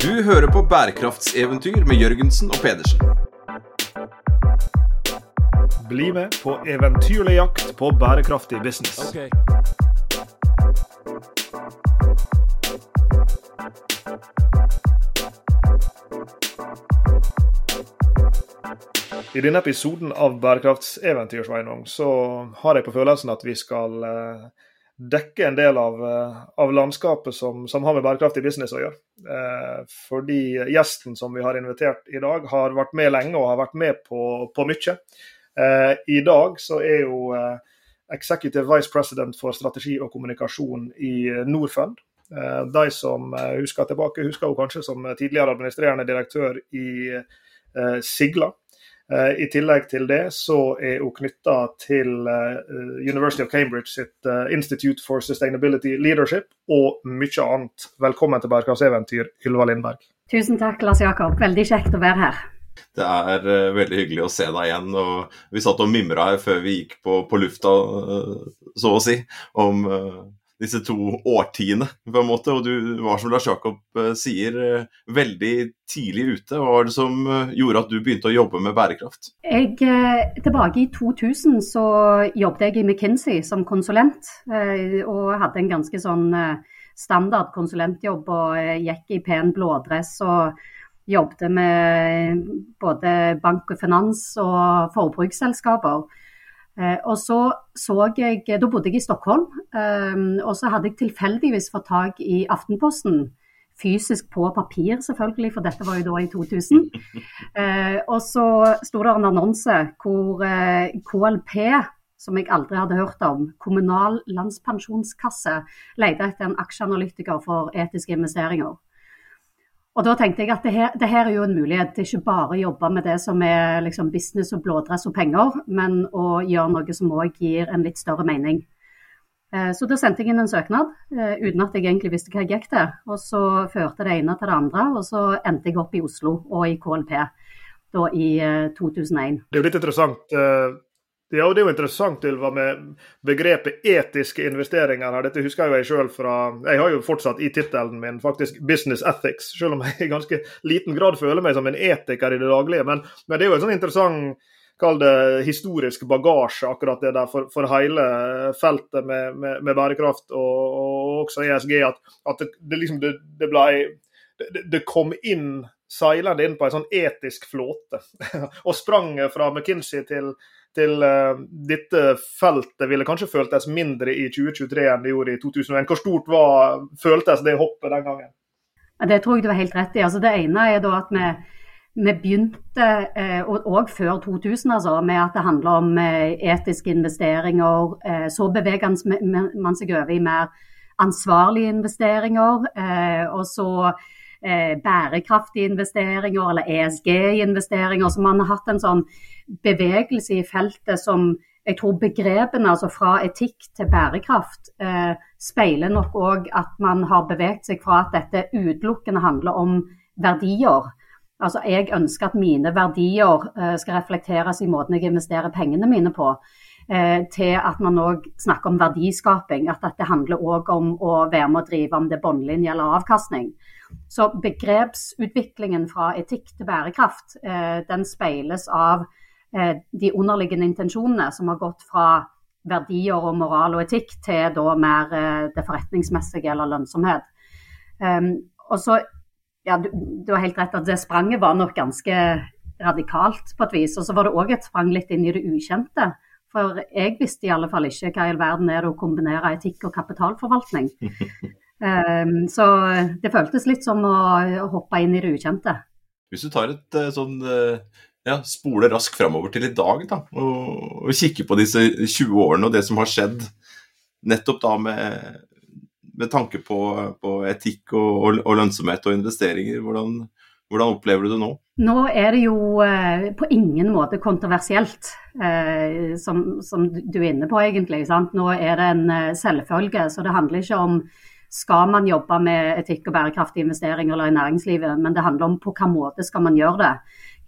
Du hører på bærekraftseventyr med Jørgensen og Pedersen. Bli med på eventyrlig jakt på bærekraftig business. I denne episoden av Bærekraftseventyr Sveinung, så har jeg på følelsen at vi skal eh, dekke en del av, eh, av landskapet som, som, har med bærekraftig business å gjøre. Eh, fordi gjesten som vi har invitert i dag, har vært med lenge og har vært med på, på mye. Eh, I dag så er jo eh, Executive Vice President for strategi og kommunikasjon i Norfund. Eh, de som husker tilbake, husker hun kanskje som tidligere administrerende direktør i Sigla. I tillegg til det så er hun knytta til University of Cambridge sitt Institute for Sustainability Leadership og mye annet. Velkommen til Bærekraftseventyr, Ylva Lindberg. Tusen takk, Lars Jakob. Veldig kjekt å være her. Det er uh, veldig hyggelig å se deg igjen. og Vi satt og mimra her før vi gikk på, på lufta, uh, så å si, om uh, disse to årtiene, på en måte. Og du var, som Lars Jakob sier, veldig tidlig ute. Hva var det som gjorde at du begynte å jobbe med bærekraft? Jeg, tilbake i 2000 så jobbet jeg i McKinsey som konsulent, og hadde en ganske sånn standard konsulentjobb og gikk i pen blådress. og jobbet med både bank og finans og forbruksselskaper. Eh, og så så jeg Da bodde jeg i Stockholm, eh, og så hadde jeg tilfeldigvis fått tak i Aftenposten. Fysisk på papir, selvfølgelig, for dette var jo da i 2000. Eh, og så sto det en annonse hvor KLP, som jeg aldri hadde hørt om, Kommunal landspensjonskasse, leide etter en aksjeanalytiker for etiske investeringer. Og da tenkte jeg at det her, det her, er jo en mulighet til ikke bare å jobbe med det som er liksom business og blådress og penger, men å gjøre noe som òg gir en litt større mening. Eh, så da sendte jeg inn en søknad eh, uten at jeg egentlig visste hva jeg gikk til. Og så førte det ene til det andre, og så endte jeg opp i Oslo og i KLP da i 2001. Eh, det er jo litt interessant ja, og Det er jo interessant Ylva, med begrepet etiske investeringer. her. Dette husker jeg selv fra Jeg har jo fortsatt i tittelen min faktisk 'business ethics', selv om jeg i ganske liten grad føler meg som en etiker i det daglige. Men, men det er jo en sånn interessant kall det historisk bagasje, akkurat det der for, for hele feltet med, med, med bærekraft og, og, også ESG. At, at det, det, liksom det, det, ble, det, kom inn seilende inn på en sånn etisk flåte. og sprang fra McKinsey til til uh, dette feltet ville kanskje føltes mindre i 2023 enn det gjorde i 2001. Hvor stort var, føltes det hoppet den gangen? Det tror jeg du har helt rett i. Altså, det ene er da at vi, vi begynte, og og, før 2000, altså, med at det handler om eh, etiske investeringer. Eh, så beveger man seg over i mer ansvarlige investeringer. Eh, og så eh, bærekraftige investeringer, eller ESG-investeringer. Så man har hatt en sånn bevegelse i feltet som jeg tror begrepene, altså fra etikk til bærekraft, eh, speiler nok òg at man har beveget seg fra at dette utelukkende handler om verdier. Altså Jeg ønsker at mine verdier eh, skal reflekteres i måten jeg investerer pengene mine på. Eh, til at man òg snakker om verdiskaping. At det handler òg om å være med å drive om det er bunnlinje eller avkastning. Så begrepsutviklingen fra etikk til bærekraft, eh, den speiles av Eh, de underliggende intensjonene, som har gått fra verdier og moral og etikk til da mer det forretningsmessige eller lønnsomhet. Um, og så, ja, du, du, har helt rett at det spranget var nok ganske radikalt på et vis. Og så var det òg et sprang litt inn i det ukjente. For jeg visste i alle fall ikke hva i all verden er det å kombinere etikk og kapitalforvaltning. um, så det føltes litt som å, hoppe inn i det ukjente. Hvis du tar et uh, sånn uh ja, spole raskt framover til i dag da, og, og, kikke på disse 20 årene og det som har skjedd nettopp da med, med tanke på, på etikk og, og, og, lønnsomhet og investeringer. Hvordan, hvordan, opplever du det nå? Nå er det jo eh, på ingen måte kontroversielt, eh, som, som, du er inne på egentlig. Sant? Nå er det en eh, selvfølge, så det handler ikke om skal man jobbe med etikk og bærekraftige investeringer eller i næringslivet, men det handler om på hvilken måte skal man gjøre det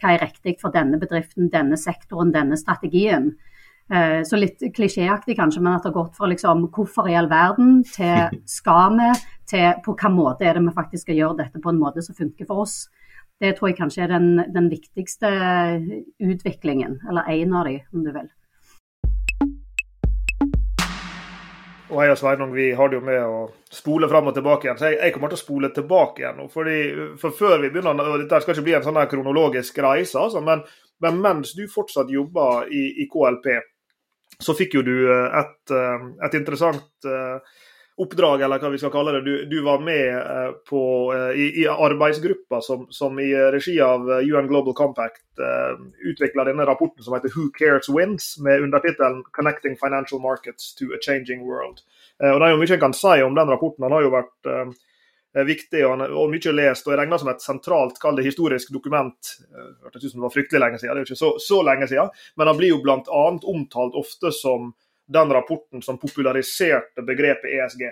hva er riktig for denne bedriften, denne sektoren, denne strategien. Eh, så litt klisjéaktig kanskje, men at det har gått fra liksom hvorfor i all verden til skal vi, til på hva måte er det vi faktisk skal gjøre dette på en måte som funker for oss. Det tror jeg kanskje er den, den viktigste utviklingen, eller en av de, om du vil. Og jeg og Sveinung vi har det jo med å spole fram og tilbake igjen. Så jeg, jeg, kommer til å spole tilbake igjen. Fordi, for før vi begynner, og Dette skal ikke bli en sånn kronologisk reise, altså, men, men, mens du fortsatt jobber i, i, KLP, så fikk jo du eh, et, eh, et interessant uh, oppdrag, eller hva vi skal kalle det. Du, du var med uh, på, uh, i, i arbeidsgruppa som, som, i regi av UN Global Compact uh, utvikla denne rapporten som heter 'Who Cares Wins', med undertittelen 'Connecting Financial Markets to a Changing World'. og Det er jo mye en kan si om den rapporten. Den har jo vært viktig og, og, mye lest, og er regna som et sentralt, kall det historisk dokument. Hørtes ut som det var fryktelig lenge siden, det er jo ikke så, så lenge siden, men han blir jo bl.a. omtalt ofte som den rapporten som populariserte begrepet ESG.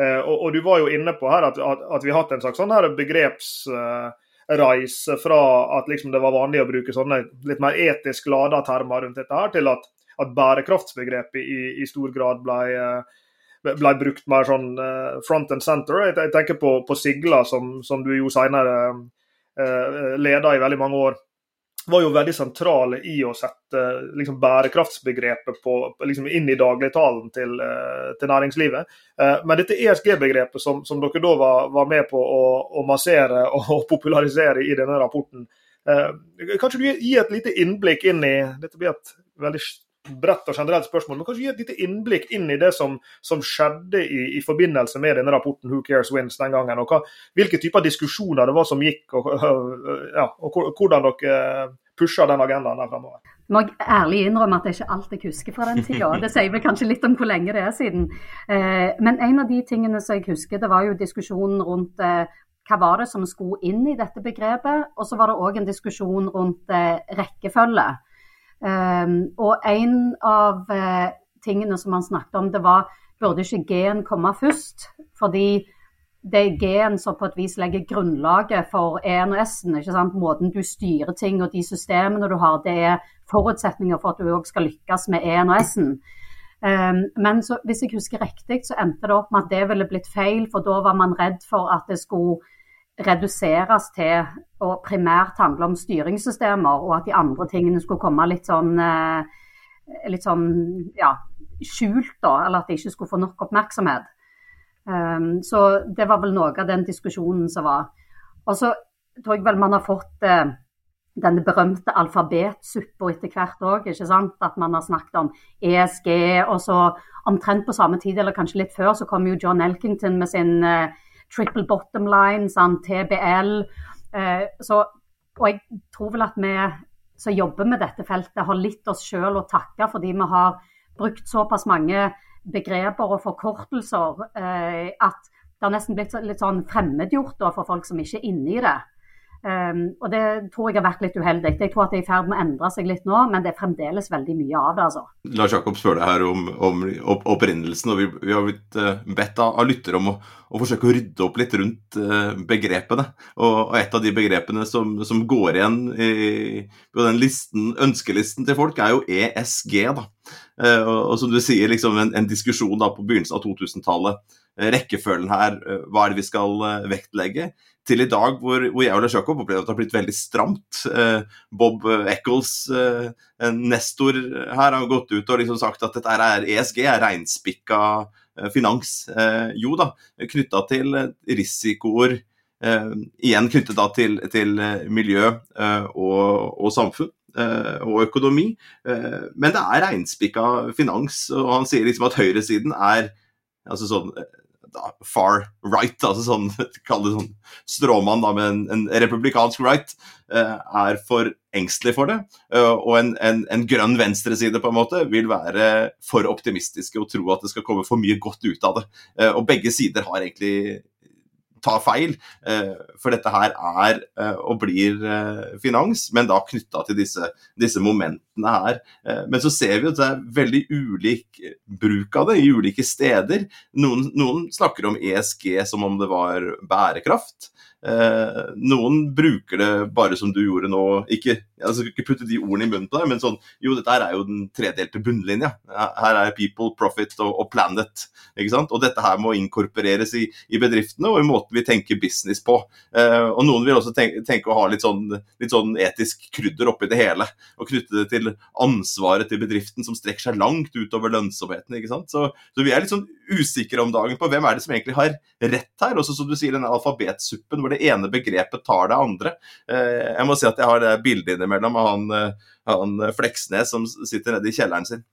Eh, og, og, Du var jo inne på her at, at, at vi har hatt en slags sånn her begrepsreise fra at liksom det var vanlig å bruke sånne litt mer etisk lada termer rundt dette, her, til at, at bærekraftsbegrepet i, i, stor grad ble, eh, ble brukt mer sånn eh, front and center. Jeg, tenker på, på Sigla, som, som, du jo senere leda i veldig mange år var jo veldig sentrale i å sette liksom, bærekraftsbegrepet på, liksom, inn i dagligtalen til, eh, til næringslivet. Eh, men dette ESG-begrepet som, som, dere da var, var med på å, å, massere og popularisere i denne rapporten, eh, kan du gi et lite innblikk inn i Dette blir et veldig bredt og generelt spørsmål, men kanskje gi et lite innblikk inn i det som, som skjedde i, i, forbindelse med denne rapporten 'Who Cares Wins' den gangen. og hva, Hvilke typer diskusjoner det var som gikk, og, ja, og hvordan dere pusha den agendaen der fremover. Må jeg ærlig innrømme at det er ikke alt jeg husker fra den tida. Det sier vel kanskje litt om hvor lenge det er siden. Eh, men en av de tingene som jeg husker, det var jo diskusjonen rundt eh, hva var det som skulle inn i dette begrepet. Og så var det òg en diskusjon rundt eh, rekkefølge. Um, og en av uh, tingene som han snakket om, det var burde ikke G-en komme først? Fordi det er G-en som på et vis legger grunnlaget for E-en og S-en. Måten du styrer ting og de systemene du har, det er forutsetninger for at du òg skal lykkes med E-en og S-en. Um, men så, hvis jeg husker riktig, så endte det opp med at det ville blitt feil, for da var man redd for at det skulle reduseres til å primært handle om styringssystemer, og at de andre tingene skulle komme litt sånn, eh, litt sånn ja, skjult, da, eller at de ikke skulle få nok oppmerksomhet. Um, så det var vel noe av den diskusjonen som var. Og så tror jeg vel man har fått uh, denne berømte alfabetsuppa etter hvert òg. At man har snakket om ESG, og så omtrent på samme tid, eller kanskje litt før, så kom jo John Elkington med sin uh, triple bottom line, sånn, TBL. Eh, så, og jeg tror vel at vi som jobber med dette feltet, har litt oss sjøl å takke fordi vi har brukt såpass mange begreper og forkortelser eh, at det har nesten blitt litt sånn fremmedgjort for folk som ikke er inne i det. Um, og det tror jeg har vært litt uheldig. Jeg tror at det er i ferd med å endre seg litt nå, men det er fremdeles veldig mye av det. altså. Lars Jakob spør deg her om, om opprinnelsen, og vi, vi har blitt uh, bedt av, av lyttere om å, å, forsøke å rydde opp litt rundt uh, begrepene. Og, og, et av de begrepene som, som går igjen i, på den listen, ønskelisten til folk, er jo ESG. da. Uh, og, og, som du sier, liksom en, en diskusjon da på begynnelsen av 2000-tallet rekkefølgen her, hva er det vi skal vektlegge? til i dag hvor, hvor jeg og Lars Jakob opplevde at det har blitt veldig stramt. Eh, Bob Eccles, eh, nestor her, har gått ut og liksom sagt at dette er ESG, er reinspikka eh, finans. Eh, jo da, knytta til risikoer. Uh, igjen knyttet da til, til miljø uh, og, og, samfunn og økonomi. men det er reinspikka finans, og han sier liksom at høyresiden er altså sånn far right, altså sånn, kall det sånn stråmann da, med en, en republikansk right, uh, er for engstelig for det. Uh, og en, en, en, grønn venstreside på en måte vil være for optimistiske og tro at det skal komme for mye godt ut av det. Uh, og begge sider har egentlig tar feil, for dette her er og blir finans, men da knytta til disse, disse, momentene bedriftene her. Men så ser vi at det er veldig ulik bruk av det i ulike steder. Noen, noen snakker om ESG som om det var bærekraft. Eh, noen bruker det bare som du gjorde nå, ikke, altså, ikke putte de ordene i munnen på deg, men sånn Jo, dette her er jo den tredelte bunnlinja. Her er people, profit og, og planet. ikke sant? Og dette her må inkorporeres i, i, bedriftene og i måten vi tenker business på. Eh, og noen vil også tenke, tenke å ha litt sånn, litt sånn, etisk krydder oppi det hele. Og knytte det til ansvaret til bedriften som strekker seg langt utover lønnsomheten. ikke sant? Så, så vi er litt sånn usikre om dagen på hvem er det som egentlig har rett her. Også som du sier, denne alfabetsuppen hvor det ene begrepet tar det andre. Eh, jeg må si at jeg har det bildet innimellom av han, eh, han Fleksnes som sitter nede i kjelleren sin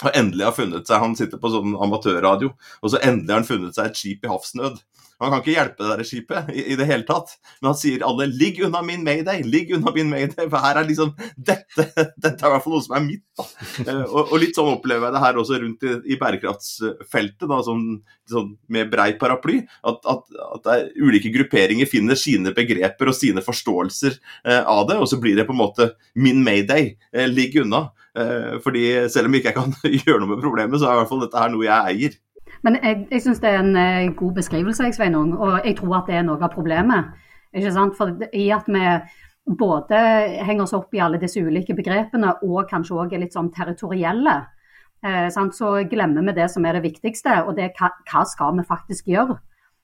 og endelig har funnet seg Han sitter på sånn amatørradio, og så endelig har han funnet seg et skip i havsnød. Han kan ikke hjelpe det der skipet i, i, det hele tatt, men han sier alle 'ligg unna min mayday', ligg unna min mayday, for her er liksom dette, dette er i hvert fall noe som er mitt. da. Eh, og, og, litt sånn opplever jeg det her også rundt i, i bærekraftsfeltet, da, sånn, sånn med brei paraply. At, at, at ulike grupperinger finner sine begreper og sine forståelser eh, av det, og så blir det på en måte 'min mayday', eh, ligg unna. Eh, fordi selv om ikke jeg kan gjøre noe med problemet, så er i hvert fall dette her noe jeg eier. Men jeg, jeg syns det er en uh, god beskrivelse, Sveinung, og jeg tror at det er noe av problemet. Ikke sant? For i at vi både henger oss opp i alle disse ulike begrepene og kanskje òg er litt sånn territorielle, eh, så glemmer vi det som er det viktigste, og det er hva, hva skal vi faktisk gjøre.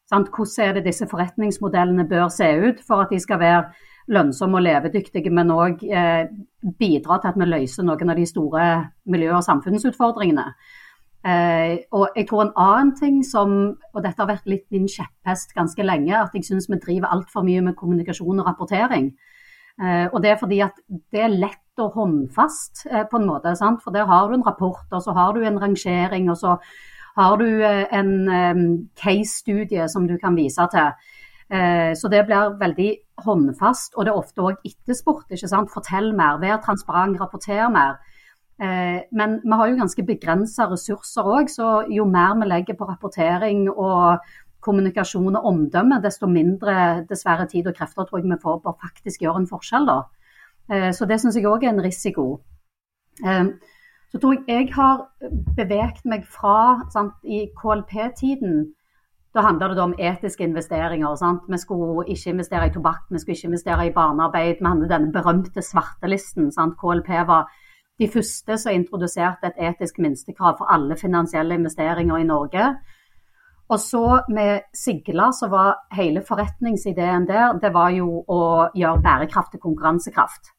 Sant? Hvordan er det disse forretningsmodellene bør se ut for at de skal være lønnsomme og levedyktige, men òg eh, bidra til at vi løser noen av de store miljø- og samfunnsutfordringene. Eh, og jeg tror en annen ting som, og dette har vært litt min kjepphest ganske lenge, at jeg syns vi driver altfor mye med kommunikasjon og rapportering. Eh, og det er fordi at det er lett og håndfast eh, på en måte. Sant? For der har du en rapport, og så har du en rangering, og så har du eh, en um, case-studie som du kan vise til. Eh, så det blir veldig håndfast, og det er ofte òg etterspurt. Fortell mer, vær transparent, rapporter mer. Eh, men vi har jo ganske begrensa ressurser òg, så jo mer vi legger på rapportering og kommunikasjon og omdømme, desto mindre dessverre tid og krefter tror jeg vi får på å faktisk gjøre en forskjell. da. Eh, så det syns jeg òg er en risiko. Eh, så tror jeg jeg har beveget meg fra sant, I KLP-tiden da handla det om etiske investeringer. Sant? Vi skulle ikke investere i tobakk, vi skulle ikke investere i barnearbeid. Vi hadde denne berømte svartelisten. Sant? KLP var de første som introduserte et etisk minstekrav for alle finansielle investeringer i Norge. Og så med Sigla, så var hele forretningsideen der, det var jo å gjøre bærekraft til konkurransekraft.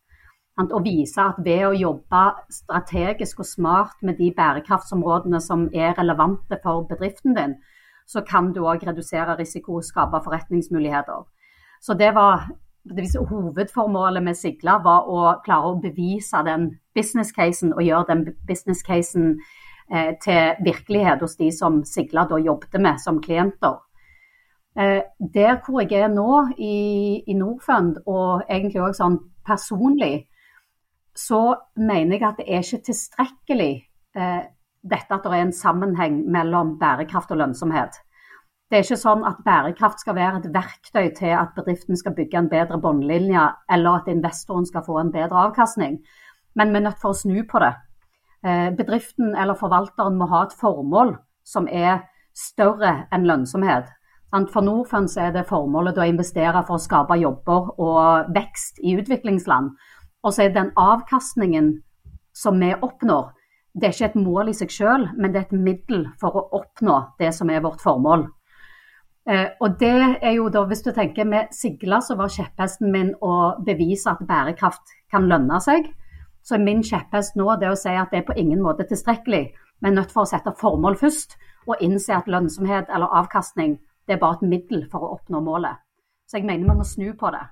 Å vise at ved å jobbe strategisk og smart med de bærekraftsområdene som er relevante for bedriften din, så kan du òg redusere risiko og skape forretningsmuligheter. Så det var Hovedformålet med Sigla var å klare å bevise den business-casen og gjøre den business-casen eh, til virkelighet hos de som Sigla da jobbet med som klienter. Eh, der hvor jeg er nå i, i Norfund, og egentlig òg sånn personlig, så mener jeg at det er ikke tilstrekkelig eh, dette at det er en sammenheng mellom bærekraft og lønnsomhet. Det er ikke sånn at bærekraft skal være et verktøy til at bedriften skal bygge en bedre båndlinje, eller at investoren skal få en bedre avkastning. Men vi er nødt for å snu på det. Eh, bedriften eller forvalteren må ha et formål som er større enn lønnsomhet. For Norfund er det formålet å investere for å skape jobber og vekst i utviklingsland. Og så er den avkastningen som vi oppnår, det er ikke et mål i seg selv, men det er et middel for å oppnå det som er vårt formål. Eh, og det er jo da, hvis du tenker Med Sigla så var kjepphesten min å bevise at bærekraft kan lønne seg. Så min kjepphest nå det er å si at det er på ingen måte tilstrekkelig. Vi er nødt for å sette formål først, og innse at lønnsomhet eller avkastning det er bare et middel for å oppnå målet. Så jeg mener vi må snu på det.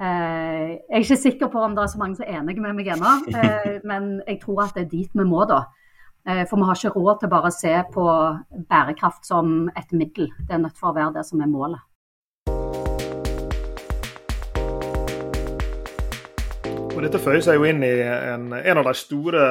Eh, jeg er ikke sikker på om det er så mange som er enige med meg ennå, eh, men jeg tror at det er dit vi må da. Eh, for vi har ikke råd til bare å se på bærekraft som et middel. Det er nødt for å være det som er målet. Og Dette føyer seg jo inn i en, en av de store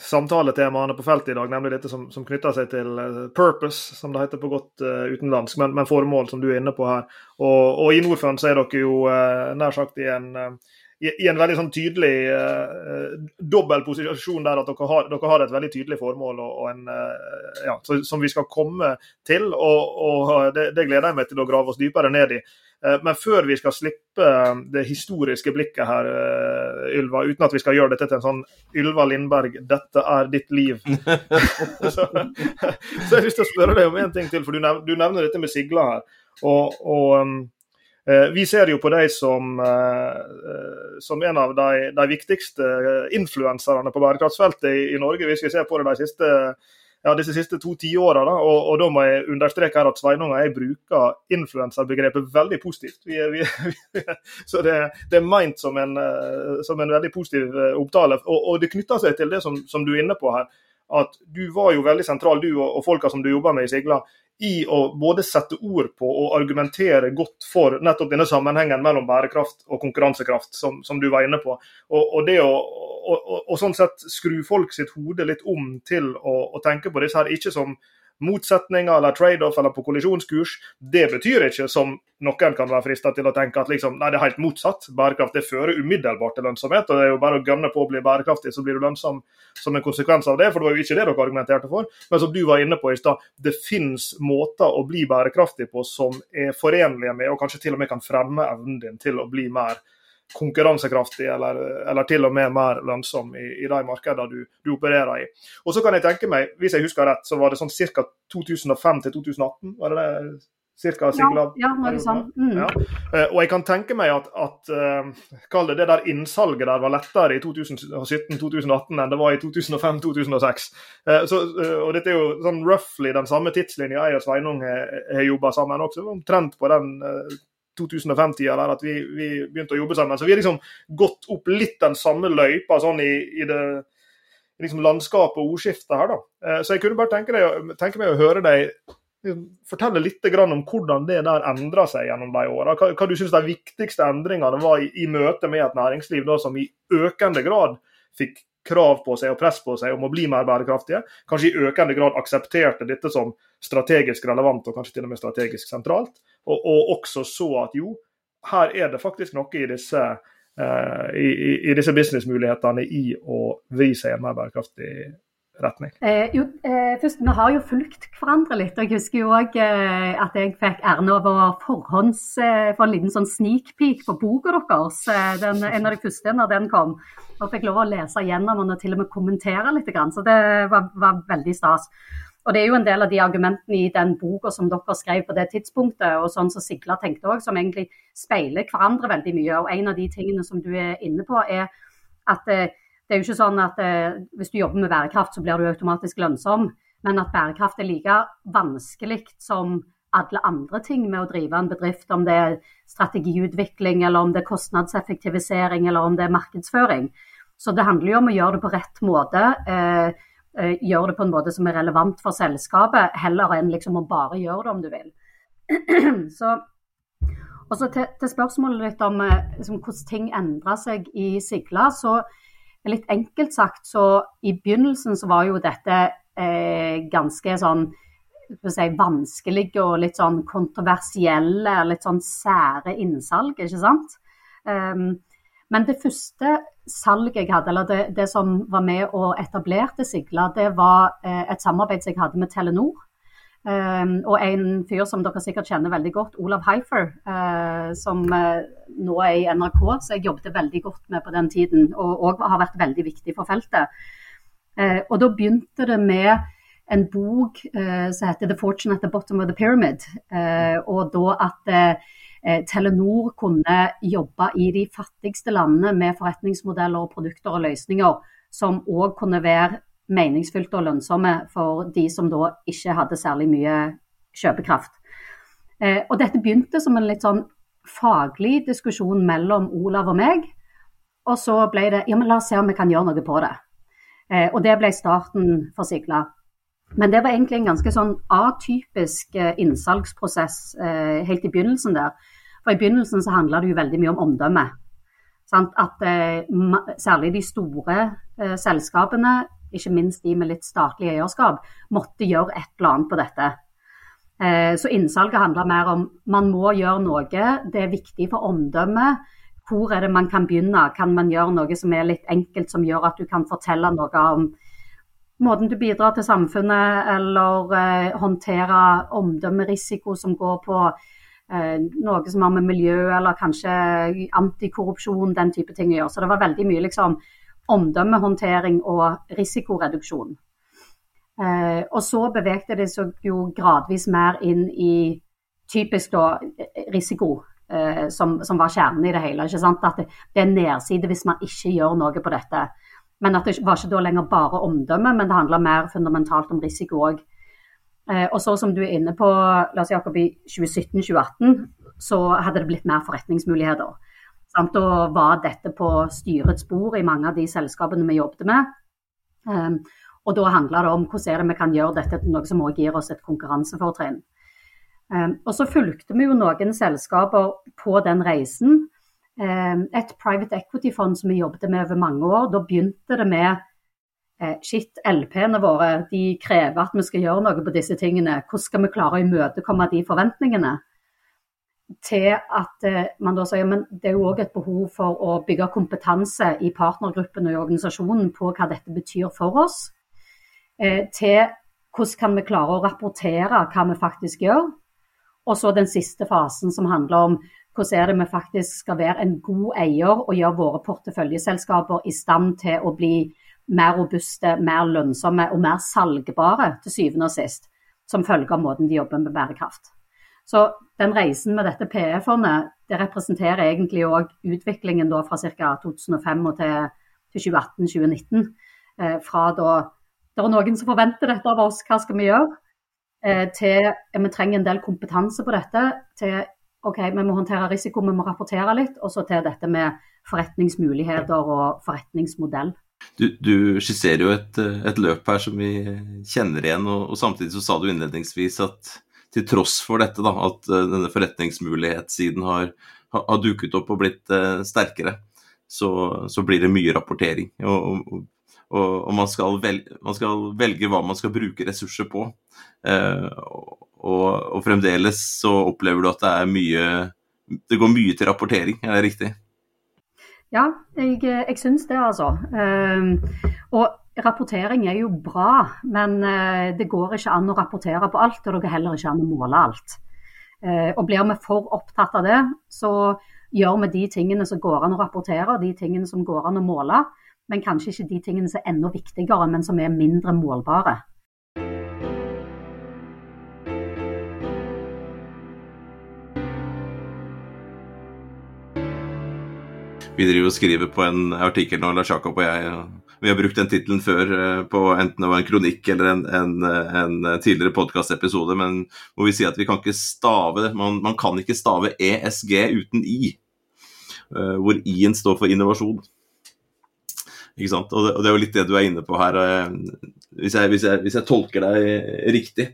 samtaletemaene på feltet i dag, nemlig dette som, som, knytter seg til eh, purpose, som det heter på godt uh, utenlandsk, men, men, formål, som du er inne på her. Og, og i Norfund så er dere jo uh, nær sagt i en uh, i, i, en veldig sånn tydelig uh, dobbel posisjon der at dere har, dere har, et veldig tydelig formål og, og en, uh, ja, som vi skal komme til. og, og det, det, gleder jeg meg til å grave oss dypere ned i. Uh, men før vi skal slippe det historiske blikket her, Ylva, uten at vi skal gjøre dette til en sånn Ylva Lindberg, dette er ditt liv. så, så jeg har lyst til å spørre deg om en ting til, for du, nevner, du nevner dette med sigla her. og, og um, Eh, vi ser jo på dem som, eh, eh, som en av de, de viktigste influenserne på bærekraftsfeltet i, i, Norge, hvis vi ser på det de siste, ja, disse siste to tiåra. Og, og da må jeg understreke her at Sveinung og jeg bruker influenserbegrepet veldig positivt. Vi, vi, vi, så det, det, er meint som en, som en veldig positiv opptale. Og, og det knytter seg til det som, som, du er inne på her. At du var jo veldig sentral, du og, og folka som du jobber med i Sigla, i å både sette ord på og argumentere godt for nettopp denne sammenhengen mellom bærekraft og konkurransekraft, som, som du var inne på. Og, og det å og, og, sånn sett skru folk sitt hode litt om til å, å tenke på disse her ikke som motsetninger eller trade-off eller på kollisjonskurs. Det betyr ikke, som noen kan være frista til å tenke, at liksom, nei, det er helt motsatt. Bærekraft det fører umiddelbart til lønnsomhet. og Det er jo bare å gønne på å bli bærekraftig, så blir du lønnsom som en konsekvens av det. For det var jo ikke det dere argumenterte for. Men som du var inne på i stad, det finnes måter å bli bærekraftig på som er forenlige med, og kanskje til og med kan fremme evnen din til å bli mer konkurransekraftig eller, eller, til og med mer lønnsom i, i de markedene du, du, opererer i. Og så kan jeg tenke meg, Hvis jeg husker rett, så var det sånn ca. 2005 til 2018? var det det? Cirka, ja, ja, det sånn. Mm. Ja. Uh, og jeg kan tenke meg at, at kall det det der innsalget der var lettere i 2017-2018 enn det var i 2005-2006. Uh, eh, og dette er jo sånn roughly den samme tidslinja jeg og Sveinung har jobba sammen også, omtrent på den 2005-tida der at vi, vi, begynte å jobbe sammen. Så vi har liksom gått opp litt den samme løypa sånn i, i det liksom landskapet og ordskiftet her. da. Eh, så jeg kunne bare tenke, deg, tenke meg å høre deg liksom, fortelle litt om hvordan det der endra seg gjennom de åra. Hva, hva, du syns de viktigste endringene var i, i møte med et næringsliv da, som i økende grad fikk krav på seg og press på seg om å bli mer bærekraftige. Kanskje i økende grad aksepterte dette som strategisk relevant og kanskje til og med strategisk sentralt. Og, og også så at jo, her er det faktisk noe i disse, uh, i, i disse businessmulighetene i å vri seg i en mer bærekraftig retning? Eh, jo, eh, først, Vi har jo fulgt hverandre litt. og Jeg husker jo òg eh, at jeg fikk æren av å forhånds eh, få en liten sånn sneak peek på boka deres. Eh, den, en av de første når den kom. Og fikk lov å lese gjennom den og til og med kommentere litt. Så det var, var, veldig stas. Og Det er jo en del av de argumentene i den boka som dere skrev på det tidspunktet, og sånn som Sigla tenkte òg, som egentlig speiler hverandre veldig mye. Og En av de tingene som du er inne på, er at eh, det er jo ikke sånn at eh, hvis du jobber med bærekraft, så blir du automatisk lønnsom. Men at bærekraft er like vanskelig som alle andre ting med å drive en bedrift. Om det er strategiutvikling, eller om det er kostnadseffektivisering, eller om det er markedsføring. Så det handler jo om å gjøre det på rett måte. Eh, eh, gjøre det på en måte som er relevant for selskapet, heller enn liksom å bare gjøre det om du vil. så og så til, til, spørsmålet litt om eh, liksom, hvordan ting endrer seg i Sigla. så Litt enkelt sagt, så i begynnelsen så var jo dette eh, ganske sånn si, vanskelige og litt sånn kontroversielle, litt sånn sære innsalg, ikke sant. Um, men det første salget jeg hadde, eller det, det, som var med og etablerte Sigla, det var eh, et samarbeid som jeg hadde med Telenor. Um, og en fyr som dere sikkert kjenner veldig godt, Olav Heifer, uh, som uh, nå er i NRK, så jeg jobbet veldig godt med på den tiden, og, og har vært veldig viktig for feltet. Uh, og da begynte det med en bok som heter 'The Fortune at the Bottom of the Pyramid'. og da at Telenor kunne jobbe i de fattigste landene med forretningsmodeller og produkter og løsninger som òg kunne være meningsfylte og lønnsomme for de som da ikke hadde særlig mye kjøpekraft. Eh, og dette begynte som en litt sånn faglig diskusjon mellom Olav og meg. Og så ble det ja, men la oss se om vi kan gjøre noe på det. Eh, og det ble starten for Sigla. Men det var egentlig en ganske sånn atypisk eh, eh, helt i begynnelsen der. For i begynnelsen så handla det jo veldig mye om omdømme. Sant? At eh, særlig de store eh, selskapene ikke minst de med litt statlig eierskap, måtte gjøre et eller annet på dette. Eh, så innsalget handler mer om man må gjøre noe. Det er viktig for omdømmet. hvor er det man kan begynne? Kan man gjøre noe som er litt enkelt, som gjør at du kan fortelle noe om måten du bidrar til samfunnet, eller eh, håndtere omdømmerisiko som går på eh, noe som har med miljø eller kanskje antikorrupsjon, den type ting å gjøre. Så det var veldig mye liksom omdømmehåndtering og risikoreduksjon. Eh, og så bevegde det seg jo gradvis mer inn i typisk da risiko. Eh, som, som, var kjernen i det hele. At det, er nedside hvis man ikke gjør noe på dette. Men at det var ikke da lenger bare omdømme, men det handla mer fundamentalt om risiko òg. Eh, og så som du er inne på, Lars Jakob, i 2017-2018 så hadde det blitt mer forretningsmuligheter. Sant? Og var dette på styrets bord i mange av de selskapene vi jobbet med. Um, og da handla det om hvordan vi kan gjøre dette til noe som også gir oss et konkurransefortrinn. Um, og så fulgte vi jo noen selskaper på den reisen. Um, et private equity-fond som vi jobbet med over mange år. Da begynte det med eh, Shit, LP-ene våre de krever at vi skal gjøre noe på disse tingene. Hvordan skal vi klare å imøtekomme de forventningene? Til at eh, man da sier men det er jo òg et behov for å bygge kompetanse i partnergruppen og i organisasjonen på hva dette betyr for oss. Eh, til hvordan kan vi klare å rapportere hva vi faktisk gjør. Og så den siste fasen som handler om hvordan er det vi faktisk skal være en god eier og gjøre våre porteføljeselskaper i stand til å bli mer robuste, mer lønnsomme og mer salgbare til syvende og sist, som følge av måten de jobber med bærekraft. Så den reisen med dette PE-fondet det representerer egentlig òg utviklingen da fra ca. 2005 til, til 2018-2019. Eh, fra da det er noen som forventer dette av oss, hva skal vi gjøre? Eh, til vi trenger en del kompetanse på dette, til OK, vi må håndtere risiko, vi må rapportere litt, og så til dette med forretningsmuligheter og forretningsmodell. Du, du skisserer jo et, et, løp her som vi kjenner igjen, og, og, samtidig så sa du innledningsvis at til tross for dette, da, at uh, denne forretningsmulighetssiden har, har, duket opp og blitt uh, sterkere, så, så, blir det mye rapportering. Og, og, og man, skal velge, man, skal velge, hva man skal bruke ressurser på. Uh, og, og, fremdeles så opplever du at det er mye Det går mye til rapportering, er det riktig? Ja, jeg, jeg syns det, altså. Uh, og rapportering er jo bra, men eh, det går ikke an å rapportere på alt. Og det går heller ikke an å måle alt. Eh, og blir vi for opptatt av det, så gjør vi de tingene som går an å rapportere, de tingene som går an å måle men kanskje ikke de tingene som er enda viktigere, men som er mindre målbare. Vi driver og skriver på en artikkel nå, Lars Jakob og jeg. Vi har brukt den tittelen før eh, på enten det var en kronikk eller en, en, en tidligere podkastepisode, men hvor vi sier at vi kan ikke stave man, man kan ikke stave ESG uten I. Eh, hvor I-en står for innovasjon. Ikke sant? Og det, og det, er jo litt det du er inne på her. Eh, hvis jeg, hvis jeg, hvis jeg tolker deg riktig.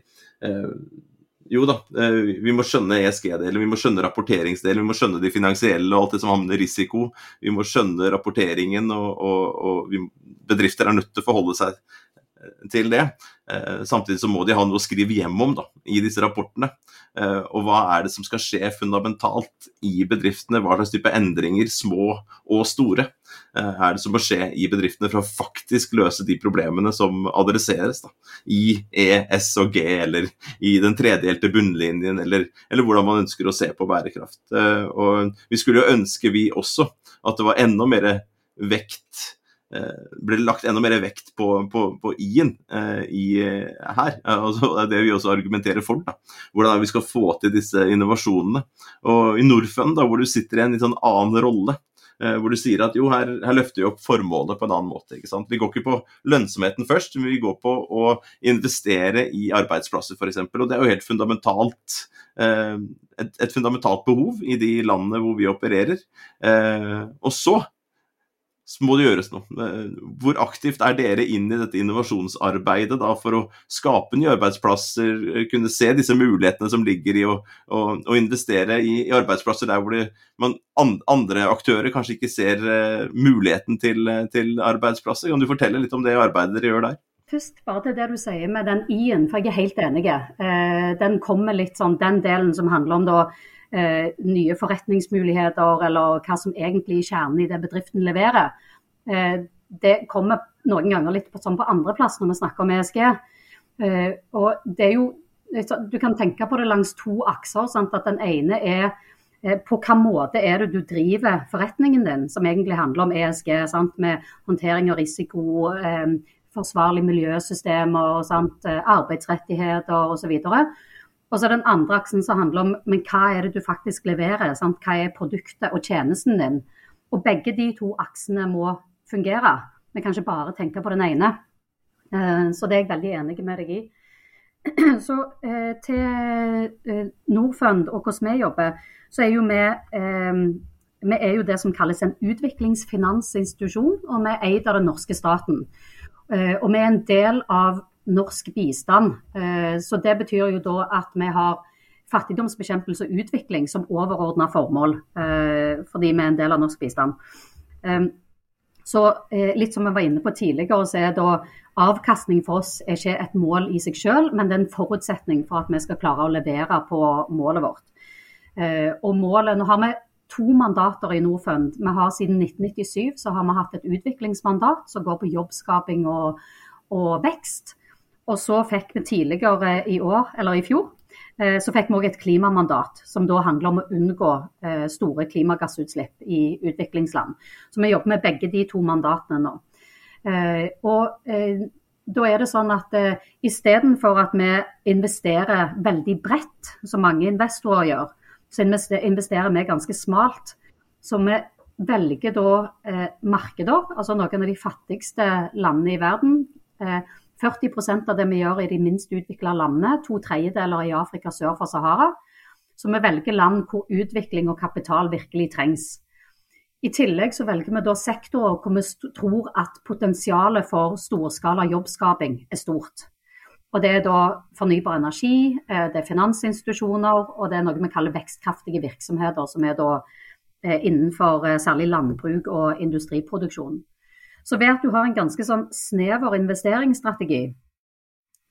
Jo da, eh, vi må skjønne ESG-delen, vi må skjønne rapporteringsdelen, vi må skjønne de finansielle og alt det som havner risiko. Vi må skjønne rapporteringen, og, og, og vi, bedrifter er nødt til å forholde seg til det. Samtidig så må de ha noe å skrive hjem om da, i disse rapportene. Eh, og hva er det som skal skje fundamentalt i bedriftene? Hva slags type endringer, små og store, eh, er det som må skje i bedriftene for å faktisk løse de problemene som adresseres da, i E, S og G, eller i den tredelte bunnlinjen, eller, eller hvordan man ønsker å se på bærekraft. Eh, og vi skulle jo ønske, vi også, at det var enda mer vekt Eh, ble det lagt enda mer vekt på, på, på i-en eh, i, her. Altså, det er det vi også argumenterer for. Da. Hvordan vi skal få til disse innovasjonene. Og I Norfund, da, hvor du sitter i en litt sånn annen rolle, eh, hvor du sier at jo, her, her, løfter vi opp formålet på en annen måte. ikke sant? Vi går ikke på lønnsomheten først, men vi går på å investere i arbeidsplasser f.eks. Og det er jo helt fundamentalt. Eh, et, et, fundamentalt behov i de landene hvor vi opererer. Eh, og så så må det gjøres noe. Eh, hvor aktivt er dere inn i dette innovasjonsarbeidet da, for å skape nye arbeidsplasser, eh, kunne se disse mulighetene som ligger i å, å, å investere i, i, arbeidsplasser der hvor det, man, andre aktører kanskje ikke ser uh, muligheten til, til, arbeidsplasser? Kan du fortelle litt om det arbeidet dere gjør der? Først bare til det du sier med den i-en, for jeg er helt enig. Eh, den kommer litt sånn, den delen som handler om da eh, nye forretningsmuligheter, eller hva som egentlig er kjernen i det bedriften leverer. Eh, det kommer noen ganger litt på, sånn på andreplass når vi snakker om ESG. Eh, og det er jo, Du kan tenke på det langs to akser. Sant? At den ene er Eh, på hvilken måte er det du driver forretningen din, som egentlig handler om ESG, sant? med håndtering av risiko, eh, forsvarlige miljøsystemer, sant? Eh, arbeidsrettigheter osv. Og så den andre aksen som handler om men hva er det du faktisk leverer. Sant? Hva er produktet og tjenesten din. Og begge de to aksene må fungere. Vi kan ikke bare tenke på den ene. Eh, så det er jeg veldig enig med deg i. Så eh, til Norfund og hvordan vi jobber, så er jo vi eh, vi er jo det som kalles en utviklingsfinansinstitusjon, og vi er eid av den norske staten. Eh, og vi er en del av norsk bistand. Eh, så det betyr jo da at vi har fattigdomsbekjempelse og utvikling som overordna formål, eh, fordi vi er en del av norsk bistand. Eh, så litt som vi var inne på tidligere, så er da avkastning for oss er ikke et mål i seg selv, men det er en forutsetning for at vi skal klare å levere på målet vårt. Og målet, Nå har vi to mandater i Norfund. Vi har Siden 1997 så har vi hatt et utviklingsmandat som går på jobbskaping og, og vekst. Og så fikk vi tidligere i år, eller i fjor, eh, så fikk vi òg et klimamandat, som da handler om å unngå eh, store klimagassutslipp i utviklingsland. Så vi jobber med begge de to mandatene nå. Og da er det sånn at uh, istedenfor at vi investerer veldig bredt, som mange investorer gjør, så investerer vi ganske smalt. Så vi velger da eh, markeder, altså noen av de fattigste landene i verden. Eh, 40% av det vi gjør i de minst utvikla landene, to tredjedeler i Afrika sør for Sahara. Så vi velger land hvor utvikling og kapital virkelig trengs. I tillegg så velger vi da sektorer hvor vi tror at potensialet for storskala jobbskaping er stort. Og Det er da fornybar energi, eh, det er finansinstitusjoner og det er noe vi kaller vekstkraftige virksomheter, som er da eh, innenfor eh, særlig landbruk og industriproduksjon. Så ved at du har en ganske sånn snever investeringsstrategi,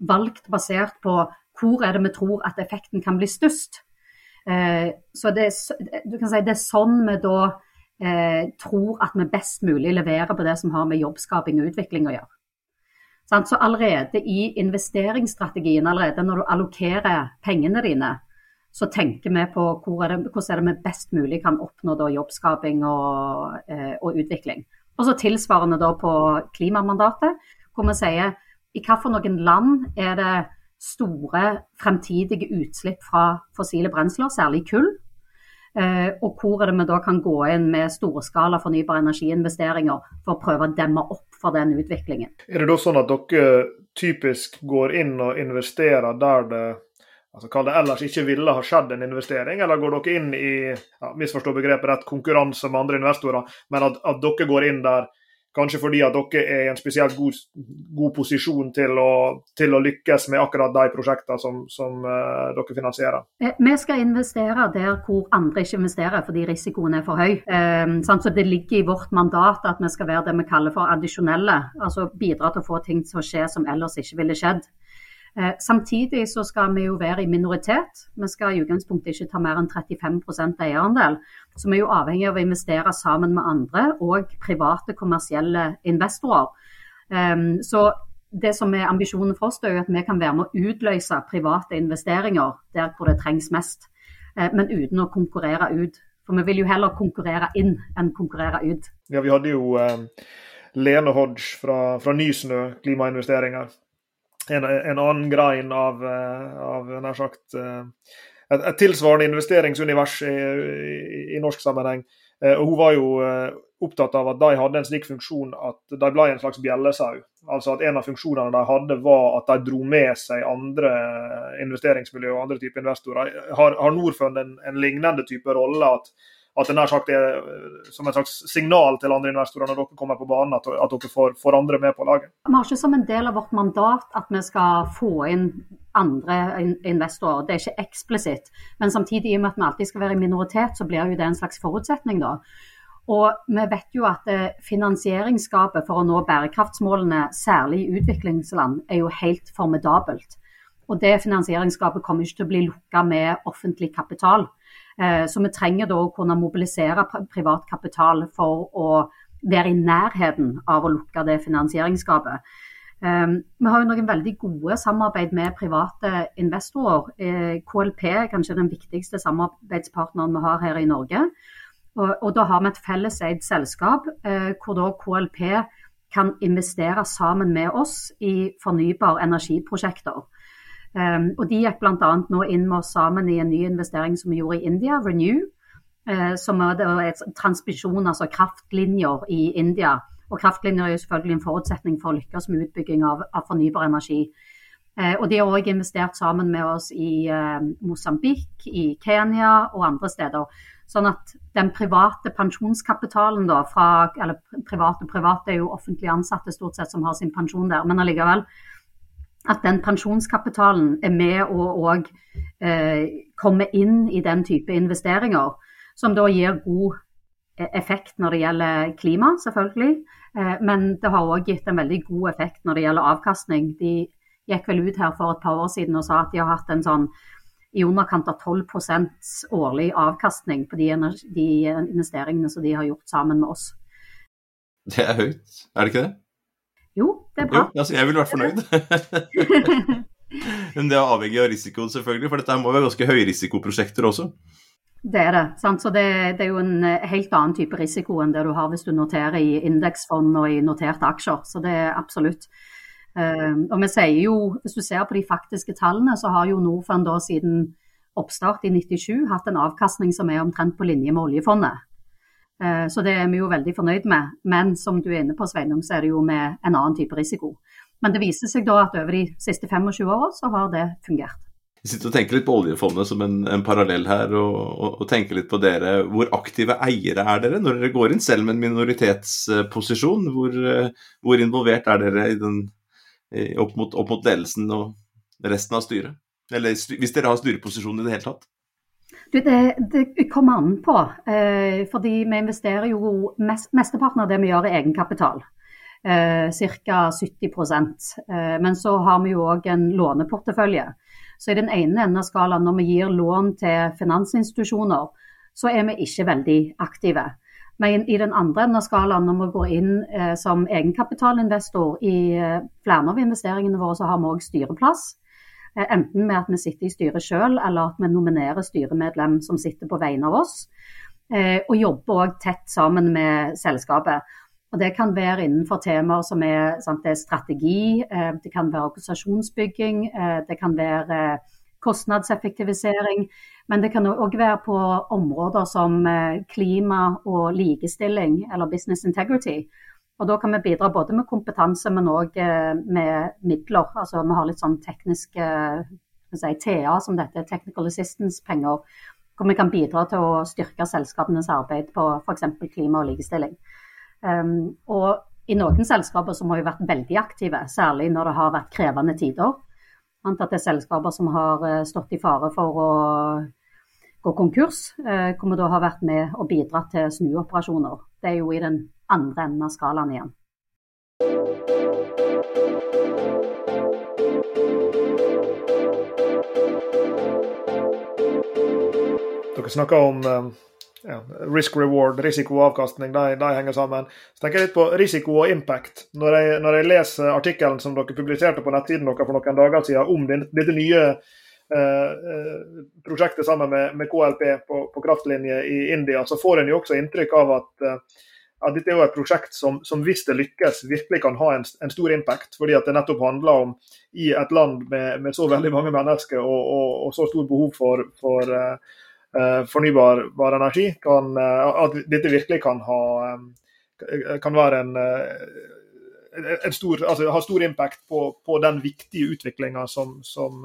valgt basert på hvor er det vi tror at effekten kan bli størst, så det, du kan si det er sånn vi da tror at vi best mulig leverer på det som har med jobbskaping og utvikling å gjøre. Så allerede i investeringsstrategien, allerede når du allokerer pengene dine, så tenker vi på hvor er det, hvordan er det vi best mulig kan oppnå jobbskaping og, eh, og, utvikling. Og så tilsvarende da på klimamandatet, hvor vi sier i hvilke land er det store fremtidige utslipp fra fossile brensler, særlig kull. Eh, og hvor er det vi da kan gå inn med storskala fornybar energiinvesteringer for å prøve å demme opp for den utviklingen. Er det da sånn at dere typisk går inn og investerer der det altså Kall det ellers ikke ville ha skjedd en investering, eller går dere inn i ja, misforstå begrepet rett, konkurranse med andre investorer, men at, at dere går inn der Kanskje fordi at dere er i en spesielt god, god posisjon til å, til å, lykkes med akkurat de prosjektene som, som uh, dere finansierer? Eh, vi skal investere der hvor andre ikke investerer fordi risikoen er for høy. Um, så Det ligger i vårt mandat at vi skal være det vi kaller for addisjonelle. Altså bidra til å få ting til å skje som ellers ikke ville skjedd. Eh, samtidig så skal vi jo være i minoritet. Vi skal i utgangspunktet ikke ta mer enn 35% eierandel. Så vi er jo avhengig av å investere sammen med andre og private kommersielle investorer. Um, så det som er ambisjonen for oss, er at vi kan være med å utløse private investeringer der hvor det trengs mest, uh, men uten å konkurrere ut. For vi vil jo heller konkurrere inn enn konkurrere ut. Ja, Vi hadde jo um, Lene Hodge fra, fra Nysnø klimainvesteringer en, en annen grein av, eh, av nær sagt eh, et, et, tilsvarende investeringsunivers i, i, i norsk sammenheng. Eh, og Hun var jo opptatt av at de hadde en slik funksjon at de ble en slags bjellesau. Altså at En av funksjonene de hadde var at de dro med seg andre investeringsmiljø og andre typer investorer. Har, har Norfund en, en lignende type rolle? at at det sagt er eh, som et slags signal til andre investorer når dere kommer på banen, at, at dere får, får, andre med på laget? Vi har ikke som en del av vårt mandat at vi skal få inn andre investorer. Det er ikke eksplisitt. Men samtidig, i og med at vi alltid skal være i minoritet, så blir jo det en slags forutsetning, da. Og vi vet jo at finansieringsgapet finansieringsskapet for å nå bærekraftsmålene, særlig i utviklingsland, er jo helt formidabelt. Og det finansieringsskapet kommer ikke til å bli lukka med offentlig kapital. Så vi trenger da å kunne mobilisere privat kapital for å være i nærheten av å lukke det finansieringsgapet. Um, vi har jo noen veldig gode samarbeid med private investorer. Eh, KLP er kanskje den viktigste samarbeidspartneren vi har her i Norge. Og, og Da har vi et felleseid selskap eh, hvor da KLP kan investere sammen med oss i fornybar energiprosjekter. Um, og De gikk bl.a. nå inn med oss sammen i en ny investering som vi gjorde i India, Renew. Uh, som er et transmisjon, altså kraftlinjer i India og kraftlinjer er jo selvfølgelig en forutsetning for å lykkes med utbygging av, av fornybar energi. Uh, og De har òg investert sammen med oss i uh, Mosambik, i Kenya og andre steder. Sånn at den private pensjonskapitalen da, fra, eller private, private er jo offentlig ansatte stort sett som har sin pensjon der, men allikevel at den pensjonskapitalen er med å òg eh, komme inn i den type investeringer, som da gir god eh, effekt når det gjelder klima, selvfølgelig. Eh, men det har òg gitt en veldig god effekt når det gjelder avkastning. De gikk vel ut her for et par år siden og sa at de har hatt en sånn i underkant av 12% årlig avkastning på de, de, investeringene som de har gjort sammen med oss. Det er høyt, er det ikke det? Jo, det er bra. Jo, altså, jeg ville vært fornøyd. Men det er avhengig av risikoen, selvfølgelig, for dette må være ganske høyrisikoprosjekter også. Det er det. Sant? Så det, det, er jo en eh, helt annen type risiko enn det du har hvis du noterer i indeksfond og i noterte aksjer. Så det er absolutt. Uh, og vi sier jo, Hvis du ser på de faktiske tallene, så har jo Norfund da siden oppstart i 97 hatt en avkastning som er omtrent på linje med oljefondet. Uh, så det er vi jo veldig fornøyd med. Men som du er inne på, Sveinung, så er det jo med en annen type risiko. Men det viser seg da at over de siste 25 åra så har det fungert. Jeg sitter og tenker litt på oljefondet som en, en parallell her, og, og, og, tenker litt på dere. Hvor aktive eiere er dere når dere går inn, selv med en minoritetsposisjon? Hvor, hvor involvert er dere den, opp, mot, opp, mot, ledelsen og resten av styret? Eller hvis dere har styreposisjon i det hele tatt? Du, det, det, kommer an på. Eh, fordi vi investerer jo mest, Mesteparten av det vi gjør, er egenkapital. Eh, Ca. 70 eh, Men så har vi jo òg en låneportefølje. Så i den ene enden av skalaen, når vi gir lån til finansinstitusjoner, så er vi ikke veldig aktive. Men i den andre enden av skalaen, når vi går inn eh, som egenkapitalinvestor i eh, flere av investeringene våre, så har vi òg styreplass. Eh, enten med at vi sitter i styret selv, eller at vi nominerer styremedlem som sitter på vegne av oss. Eh, og jobber òg tett sammen med selskapet. Og Det kan være innenfor temaer som er, sant, er strategi, eh, det kan være organisasjonsbygging, det kan være kostnadseffektivisering. Men det kan òg være på områder som klima og likestilling eller business integrity. Og Da kan vi bidra både med kompetanse, men òg med midler. Altså Vi har litt sånn tekniske si, TA, som dette, Technical Assistance-penger. Hvor vi kan bidra til å styrke selskapenes arbeid på f.eks. klima og likestilling. Um, og i noen selskaper som har jo vært veldig aktive, særlig når det har vært krevende tider. Antatt det er selskaper som har eh, stått i fare for å gå konkurs, eh, hvor vi da har vært med og bidratt til snuoperasjoner. Det er jo i den andre enden av skalaen igjen. Dere snakker om um ja, risk reward, risiko og avkastning, de, de, henger sammen. Så tenker jeg litt på risiko og impact. Når jeg, når jeg leser artikkelen som dere publiserte på nettsiden deres for noen dager siden om dette nye eh, eh, prosjektet sammen med, med KLP på, på, kraftlinje i India, så får en jo også inntrykk av at, eh, at dette er jo et prosjekt som, som, hvis det lykkes, virkelig kan ha en, en, stor impact. Fordi at det nettopp handler om i et land med, med så veldig mange mennesker og, og, og så stort behov for, for uh, fornybar energi, kan, eh, at dette virkelig kan, ha, kan være en, en stor, altså, har stor impact på, på den viktige utviklinga som, som,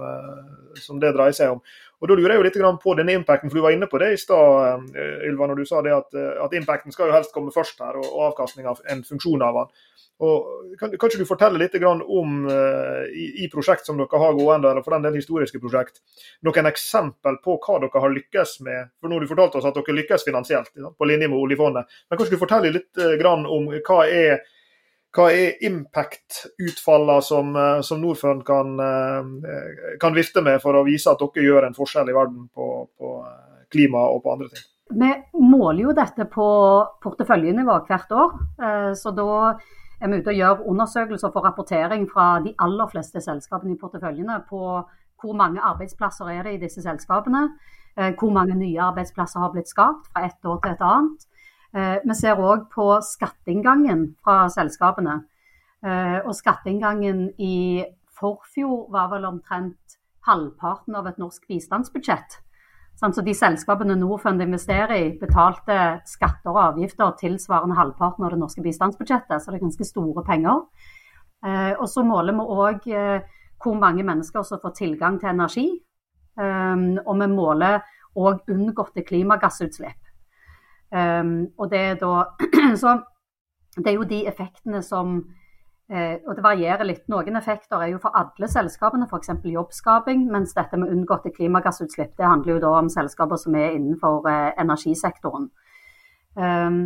som, det dreier seg om. Og Da lurer jeg jo litt på denne impacten, for du var inne på det i stad, Ylva, når du sa det at, at impacten skal jo helst komme først her, og, og avkastninga en funksjon av den. Og kan, kan ikke du fortelle litt om i, i, prosjekt som dere har gående, eller for den del historiske prosjekt, noen eksempel på hva dere har lykkes med? For nå har du fortalt oss at dere lykkes finansielt, på linje med oljefondet. Men kan ikke du fortelle litt om hva er, hva er impact-utfallene som, uh, som Norfund kan, kan, vifte med for å vise at dere gjør en forskjell i verden på, på klima og på andre ting? Vi måler jo dette på porteføljenivå hvert år. Så da er vi ute og gjør undersøkelser for rapportering fra de aller fleste selskapene i porteføljene på hvor mange arbeidsplasser er det i disse selskapene. Hvor mange nye arbeidsplasser har blitt skapt fra ett år til et annet. Vi ser òg på skatteinngangen fra selskapene. Og skatteinngangen i forfjor var vel omtrent halvparten av et norsk bistandsbudsjett. Så de selskapene Norfund investerer i, betalte skatter og avgifter tilsvarende halvparten av det norske bistandsbudsjettet, så det er ganske store penger. Og så måler vi òg hvor mange mennesker som får tilgang til energi. Og vi måler òg unngåtte klimagassutslipp. Og det er da Så det er jo de effektene som Eh, og det varierer litt. Noen effekter er jo for alle selskapene, f.eks. jobbskaping. Mens dette med unngåtte klimagassutslipp det handler jo da om selskaper som er innenfor eh, energisektoren. Um,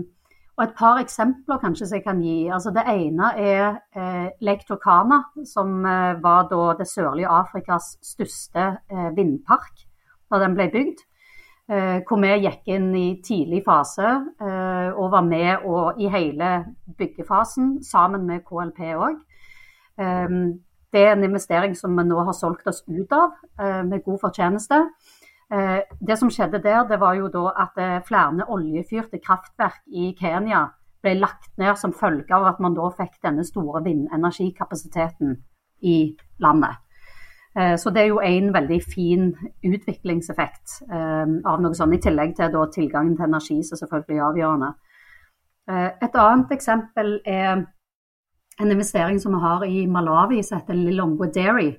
og Et par eksempler kanskje som jeg kan gi. Altså det ene er eh, Lake Turkana, som eh, var da det sørlige Afrikas største eh, vindpark da den ble bygd. Eh, hvor vi gikk inn i tidlig fase eh, og var med og, i hele byggefasen sammen med KLP òg. Eh, det er en investering som vi nå har solgt oss ut av med god fortjeneste. Det som skjedde der, det var jo da at flere oljefyrte kraftverk i Kenya ble lagt ned som følge av at man da fikk denne store vindenergikapasiteten i landet. Eh, så det er jo en veldig fin utviklingseffekt eh, av noe sånt, i tillegg til da, tilgangen til energi, som selvfølgelig er avgjørende. Eh, et annet eksempel er en investering som vi har i Malawi som heter Lilongwe Dairy.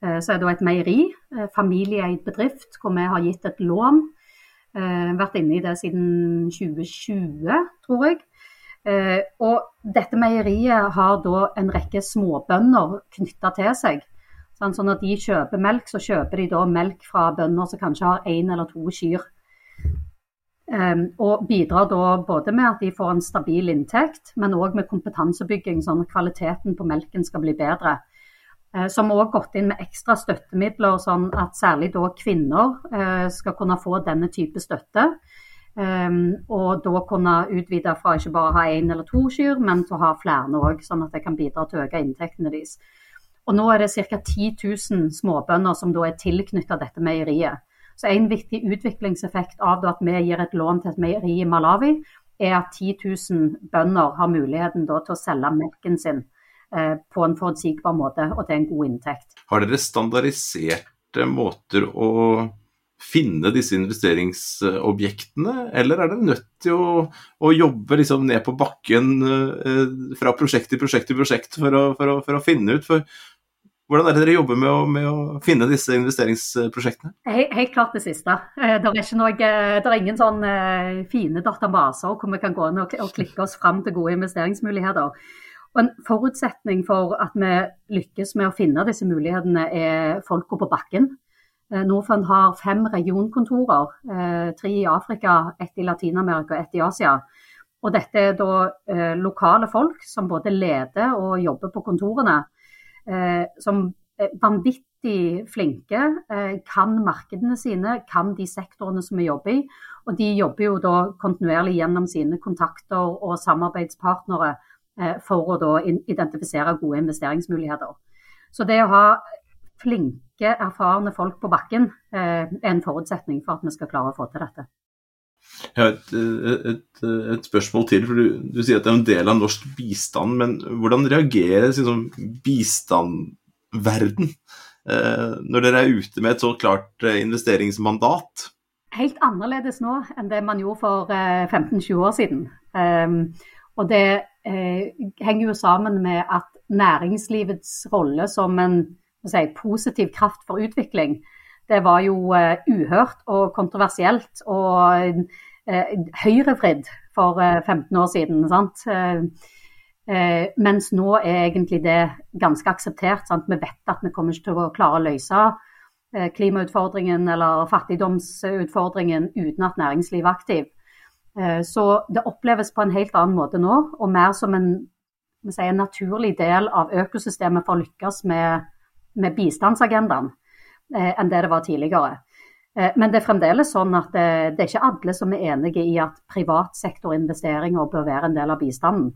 Så er det et meieri, familieeid bedrift, hvor vi har gitt et lån. Vært inne i det siden 2020, tror jeg. Og dette meieriet har da en rekke småbønder knytta til seg. Sånn, så når de kjøper melk, så kjøper de da melk fra bønder som kanskje har én eller to kyr. Um, og bidrar da både med at de får en stabil inntekt, men òg med kompetansebygging, sånn at kvaliteten på melken skal bli bedre. Uh, som òg gått inn med ekstra støttemidler, sånn at særlig da kvinner uh, skal kunne få denne type støtte. Um, og da kunne utvide fra ikke bare å ha én eller to kyr, men til å ha flere òg, sånn at det kan bidra til å øke inntektene deres. Og nå er det ca. 10 000 småbønder som da er tilknyttet dette meieriet. Så En viktig utviklingseffekt av at vi gir et lån til et meieri i Malawi, er at 10 000 bønder har muligheten til å selge melken sin eh, på en forutsigbar måte, og til en god inntekt. Har dere standardiserte måter å finne disse investeringsobjektene, eller er dere nødt til å, å jobbe liksom ned på bakken eh, fra prosjekt til prosjekt til prosjekt for å, for å, for å finne ut? For hvordan er det dere jobber med å, med å finne disse investeringsprosjektene? Helt, klart det siste. Eh, det er, noe, det er ingen sånn uh, fine databaser hvor vi kan gå inn og, og, klikke oss fram til gode investeringsmuligheter. Og En forutsetning for at vi lykkes med å finne disse mulighetene, er folka på bakken. Uh, Norfund har fem regionkontorer. Uh, tre i Afrika, ett i Latin-Amerika og ett i Asia. Og dette er da lokale folk som både leder og jobber på kontorene Eh, som er vanvittig flinke, eh, kan markedene sine, kan de sektorene som vi jobber i. Og de jobber jo da kontinuerlig gjennom sine kontakter og samarbeidspartnere eh, for å da identifisere gode investeringsmuligheter. Så det å ha flinke, erfarne folk på bakken er en forutsetning for at vi skal klare å få til dette. Jeg har et, et, et, spørsmål til. for du, du, sier at det er en del av norsk bistand. Men hvordan reagerer liksom, bistandverden eh, når dere er ute med et så klart eh, investeringsmandat? Helt annerledes nå enn det man gjorde for eh, 15-20 år siden. Um, og det eh, henger jo sammen med at næringslivets rolle som en si, positiv kraft for utvikling det var jo uh, uhørt og kontroversielt og uh, høyrevridd for uh, eh, 15 år siden. sant? mens nå er egentlig det ganske akseptert. Sant? Vi vet at vi kommer ikke til å klare å løse klimautfordringen eller fattigdomsutfordringen uten at næringslivet er aktiv. Så det oppleves på en helt annen måte nå, og mer som en, si, en naturlig del av økosystemet for å lykkes med, med bistandsagendaen. Eh, enn det det var tidligere. Eh, men det er fremdeles sånn at det, det, er ikke alle som er enige i at privatsektorinvesteringer bør være en del av bistanden.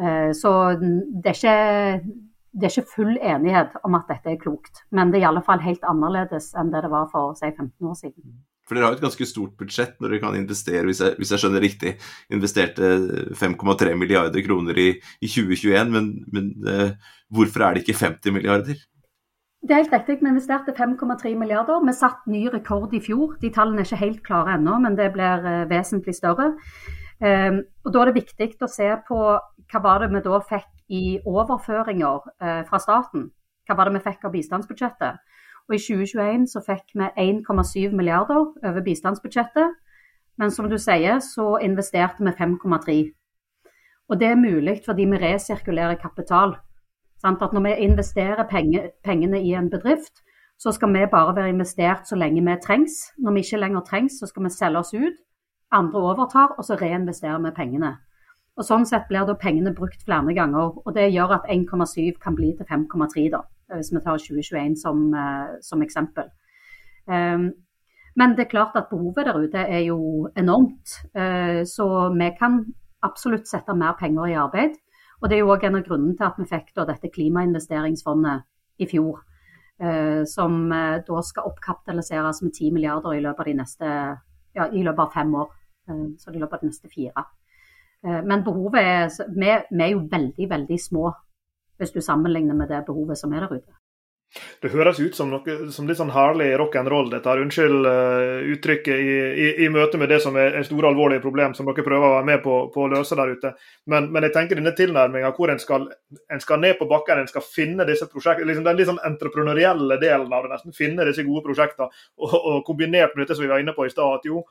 Eh, så det er, ikke, det er ikke full enighet om at dette er klokt. Men det er i alle fall helt annerledes enn det det var for si, 15 år siden. For dere har jo et ganske stort budsjett når dere kan investere, hvis jeg, hvis jeg skjønner riktig, investerte 5,3 milliarder kroner i, i 2021, men, men hvorfor er det ikke 50 milliarder? Det er helt riktig, vi investerte 5,3 milliarder. Vi satte ny rekord i fjor. De tallene er ikke helt klare ennå, men det blir uh, vesentlig større. Um, og Da er det viktig å se på hva var det vi da fikk i overføringer uh, fra staten. Hva var det vi fikk av bistandsbudsjettet? Og I 2021 så fikk vi 1,7 milliarder over bistandsbudsjettet. Men som du sier, så investerte vi 5,3. Og det er mulig fordi vi resirkulerer kapital. Sant? At når vi investerer penge, pengene i en bedrift, så skal vi bare være investert så lenge vi trengs. Når vi ikke lenger trengs, så skal vi selge oss ut. Andre overtar, og så reinvesterer vi pengene. Og Sånn sett blir da pengene brukt flere ganger. og Det gjør at 1,7 kan bli til 5,3, da, hvis vi tar 2021 som, eh, som eksempel. Um, men det er klart at behovet der ute er jo enormt. Uh, så vi kan absolutt sette mer penger i arbeid. Og Det er jo òg en av grunnene til at vi fikk da, dette klimainvesteringsfondet i fjor. Eh, som uh, da skal oppkapitaliseres med 10 milliarder i løpet av neste ja, i løpet av fem år. så i løpet av de neste fire. Eh, men behovet er vi, vi, er jo veldig, veldig små hvis du sammenligner med det behovet som er der ute. Det høres ut som, noe, som litt sånn herlig rock'n'roll, dette her. Unnskyld uh, uttrykket i, i, i, møte med det som er, er store, alvorlige problem som dere prøver å være med på, på å løse der ute. Men, men jeg tenker denne tilnærminga hvor en skal, en skal, ned på bakken, en skal finne disse prosjektene, liksom den litt sånn entreprenørielle delen av det, nesten finne disse gode prosjektene, og, og kombinert med dette som vi var inne på i stad, at jo,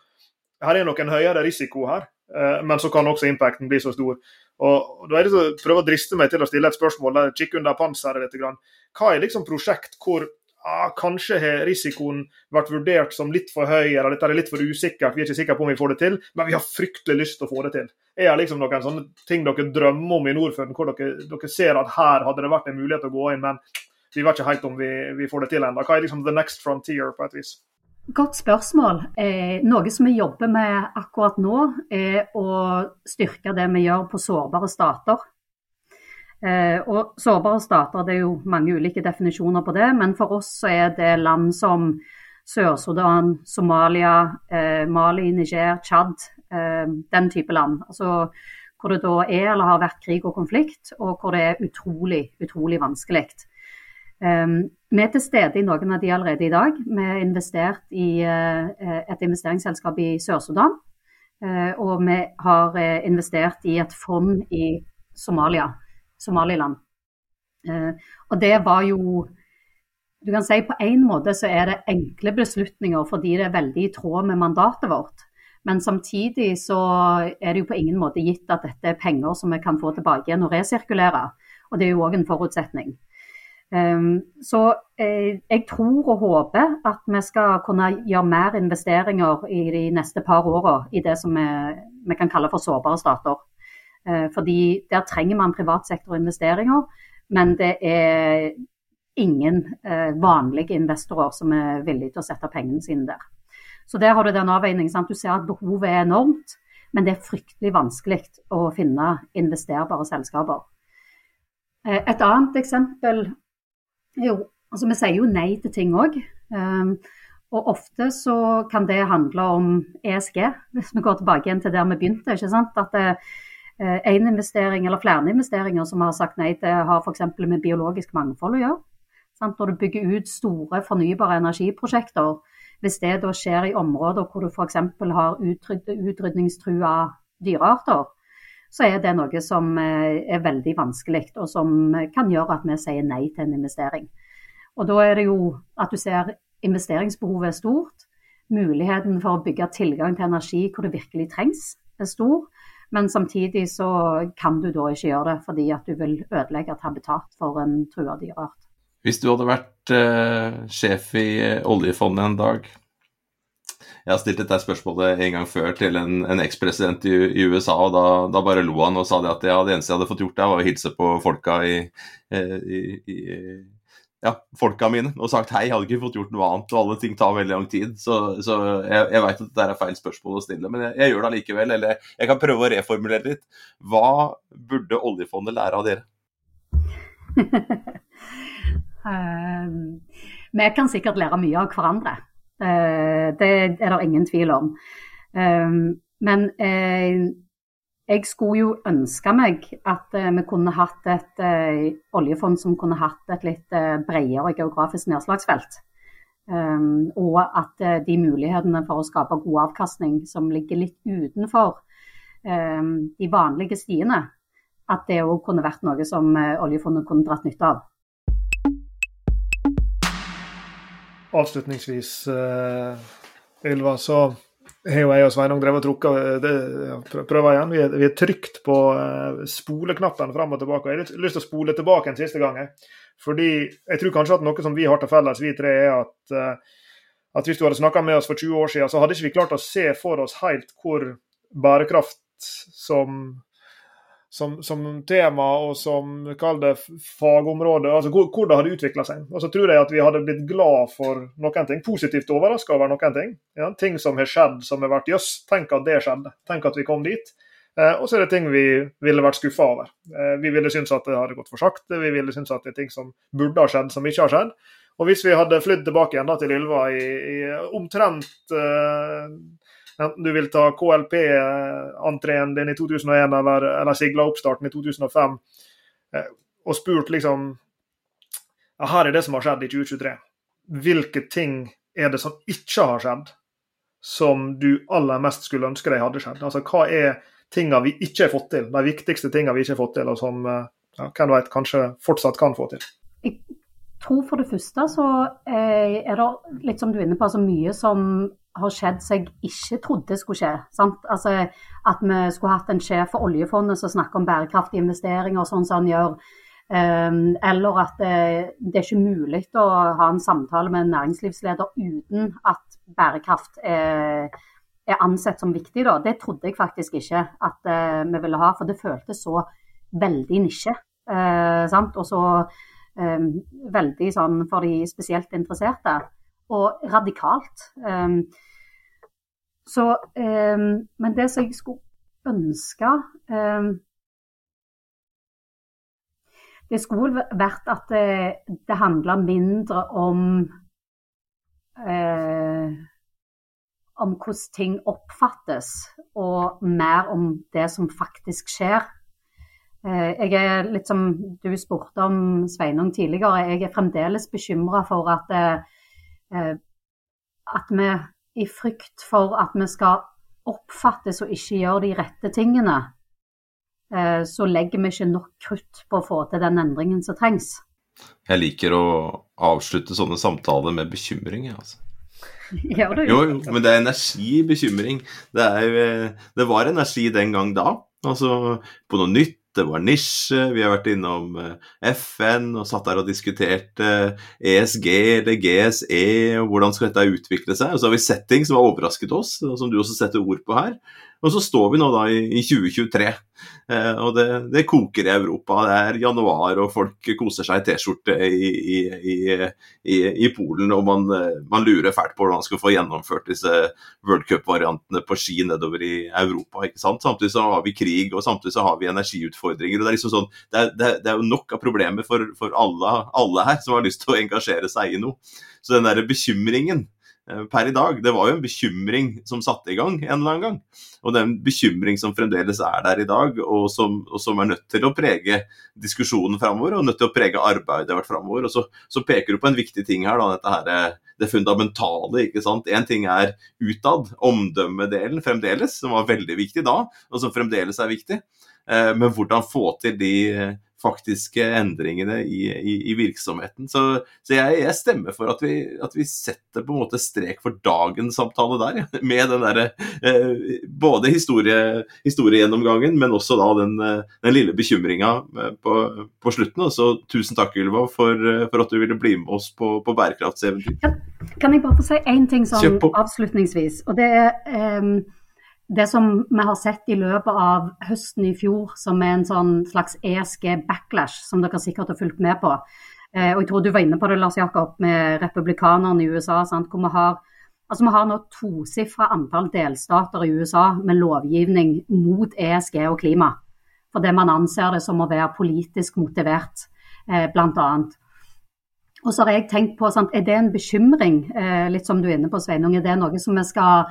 her er nok en høyere risiko her, men så kan også impacten bli så stor. Og da er det så prøver å driste meg til å stille et spørsmål der kikke under panseret litt. Hva er liksom prosjekt hvor ah, kanskje har risikoen vært vurdert som litt for høy, eller dette er litt for usikkert, vi er ikke sikre på om vi får det til, men vi har fryktelig lyst til å få det til. Er det liksom noen sånne ting dere drømmer om i Nordfjorden, hvor dere, dere, ser at her hadde det vært en mulighet til å gå inn, men vi vet ikke helt om vi, vi får det til ennå. Hva er liksom the next frontier, på et vis? Godt spørsmål. Eh, noe som vi jobber med akkurat nå, er å styrke det vi gjør på sårbare stater. Eh, og Sårbare stater, det er jo mange ulike definisjoner på det, men for oss så er det land som Sør-Sudan, Somalia, eh, Mali, Niger, Tsjad. Eh, den type land. Altså, hvor det da er eller har vært krig og konflikt, og hvor det er utrolig, utrolig vanskelig. Um, vi er til stede i noen av de allerede i dag. Vi har investert i uh, et investeringsselskap i Sør-Sudan. Uh, og vi har uh, investert i et fond i Somalia, Somaliland. og det var jo Du kan si på en måte så er det enkle beslutninger fordi det er veldig i tråd med mandatet vårt. Men samtidig så er det jo på ingen måte gitt at dette er penger som vi kan få tilbake igjen og resirkulere. Og det er jo òg en forutsetning. Ehm, så eh, jeg tror og håper at vi skal kunne gjøre mer investeringer i de neste par åra i det som vi, kan kalle for sårbare stater. Eh, fordi der trenger man privatsektorinvesteringer, men det er ingen eh, vanlige investorer som er villige til å sette pengene sine der. Så der har du den avveiningen. Du ser at behovet er enormt, men det er fryktelig vanskelig å finne investerbare selskaper. Et annet eksempel jo, altså vi sier jo nei til ting òg. Ehm, og ofte så kan det handle om ESG, hvis vi går tilbake igjen til der vi begynte. ikke sant? At det eh, en investering eller flere investeringer som vi har sagt nei til, har f.eks. med biologisk mangfold å gjøre. Sant? Når du bygger ut store fornybare energiprosjekter, hvis det da skjer i områder hvor du f.eks. har utrydningstrua dyrearter, så er det noe som eh, er veldig vanskelig, og som kan gjøre at vi sier nei til en investering. Og Da er det jo at du ser investeringsbehovet er stort. Muligheten for å bygge tilgang til energi hvor det virkelig trengs, er stor. Men samtidig så kan du da ikke gjøre det, fordi at du vil ødelegge et habitat for en trua dyreart. Hvis du hadde vært eh, sjef i oljefondet en dag, jeg har stilt dette spørsmålet en gang før til en, en ekspresident i, i, USA, og da, da, bare lo han og sa det at ja, det eneste jeg hadde fått gjort der, var å hilse på folka i, eh, i, i ja, folka mine og sagt hei. Jeg hadde ikke fått gjort noe annet, og alle ting tar veldig lang tid. Så, så jeg, jeg veit at det er feil spørsmål å stille, men jeg, jeg gjør det allikevel. Eller jeg kan prøve å reformulere litt. Hva burde oljefondet lære av dere? um, vi kan sikkert lære mye av hverandre. Uh, det er det ingen tvil om. Um, men uh, jeg skulle jo ønske meg at uh, vi kunne hatt et oljefond som kunne hatt et litt bredere geografisk nedslagsfelt. Um, og at de mulighetene for å skape god avkastning som ligger litt utenfor um, de vanlige stiene, at det òg kunne vært noe som oljefondet kunne dratt nytte av. Avslutningsvis, Ylva, så har jo jeg og Sveinung drevet og trukket prøver igjen. Vi er, vi er trygt på uh, spoleknappen fram og tilbake. Jeg har lyst til å spole tilbake en siste gang. Fordi jeg tror kanskje at noe som vi har til felles, vi tre, er at, at hvis du hadde snakka med oss for 20 år siden, så hadde ikke vi klart å se for oss helt hvor bærekraft som som, som, tema og som kall det fagområde, altså Hvordan hvor det hadde utvikla seg. Og så tror jeg at vi hadde blitt glad for noen ting, positivt overraska over noen ting. Ja, ting som har skjedd som har vært jøss, tenk at det skjedde. Tenk at vi kom dit. Eh, og så er det ting vi ville vært skuffa over. Eh, vi ville synes at det hadde gått for sakte, vi ville synes at det er ting som burde ha skjedd, som ikke har skjedd. Og hvis vi hadde flydd tilbake igjen da, til Ylva i, i omtrent eh, Enten du vil ta KLP-entreen din i 2001 eller, eller Sigla-oppstarten i 2005, eh, og spurt liksom ja, Her er det som har skjedd i 2023. Hvilke ting er det som ikke har skjedd, som du aller mest skulle ønske deg hadde skjedd? Altså, Hva er tinga vi ikke har fått til, de viktigste tinga vi ikke har fått til, og som eh, ja, hvem vet, kanskje fortsatt kan få til? Jeg tror for det første så eh, er det litt som du er inne på, altså mye som har skjedd som jeg ikke trodde skulle skje. Altså, at vi skulle hatt en sjef for oljefondet som snakker om bærekraftige investeringer, sånn som han gjør. Um, eller at det, det, er ikke mulig å ha en samtale med en næringslivsleder uten at bærekraft er, er ansett som viktig. Da. Det trodde jeg faktisk ikke at uh, vi ville ha, for det føltes så veldig nisje. Uh, og så um, veldig sånn for de spesielt interesserte og radikalt. Um, så, um, men det som jeg skulle ønske um, Det skulle vært at det, det handla mindre om uh, om hvordan ting oppfattes, og mer om det som faktisk skjer. Uh, jeg er litt som du spurte om Sveinung tidligere, jeg er fremdeles bekymra for at Eh, at vi i frykt for at vi skal oppfattes og ikke gjøre de rette tingene, eh, så legger vi ikke nok krutt på å få til den endringen som trengs. Jeg liker å avslutte sånne samtaler med bekymring, altså. Gjør du? Jo, jo, men det er energi i bekymring. Det, er, eh, det var energi den gang da. Altså på noe nytt, det var nisje, vi har vært innom eh, FN og satt der og diskutert ESG eller GSE, og hvordan skal dette utvikle seg. Og så har vi sett ting som har overrasket oss, og som du også setter ord på her. Og så står vi nå da i, i 2023, eh, og det, det, koker i Europa. Det er januar, og folk koser seg i T-skjorte i, i, i, Polen. Og man, man, lurer fælt på hvordan man skal få gjennomført disse worldcup-variantene på ski nedover i Europa. ikke sant? Samtidig så har vi krig, og samtidig så har vi energiutfordringer. og Det er liksom sånn, det er, det er jo nok av problemer for, for alle, alle her som har lyst til å engasjere seg i noe. Så den der bekymringen Eh, per i dag. Det var jo en bekymring som satte i gang en eller annen gang. Og det er en bekymring som fremdeles er der i dag, og som, og som er nødt til å prege diskusjonen framover, og nødt til å prege arbeidet vårt framover. Og så, så, peker du på en viktig ting her, da, her, eh, det fundamentale. ikke sant? Én ting er utad, omdømmedelen fremdeles, som var veldig viktig da, og som fremdeles er viktig. Eh, men hvordan få til de faktiske endringene i, i, i virksomheten. Så, så jeg, jeg, stemmer for at vi, at vi, setter på en måte strek for dagens samtale der. Med den derre eh, både historie, historiegjennomgangen, men også da den, eh, den lille bekymringa eh, på, på, slutten. Og så tusen takk, Ylva, for, eh, for, at du ville bli med oss på, på bærekraftseventyr. Kan, kan jeg bare få si én ting sånn avslutningsvis? og det er um det som vi har sett i løpet av høsten i fjor, som er en sånn slags ESG backlash, som dere sikkert har fulgt med på, Eh, og jeg tror du var inne på det, Lars Jakob, med republikanerne i USA. Sant? hvor vi har Altså, Vi har nå tosifra antall delstater i USA med lovgivning mot ESG og klima. Fordi man anser det som å være politisk motivert, eh, bl.a. Og så har jeg tenkt på, sant, Er det en bekymring, eh, litt som du er inne på Sveinung, er det noe som vi skal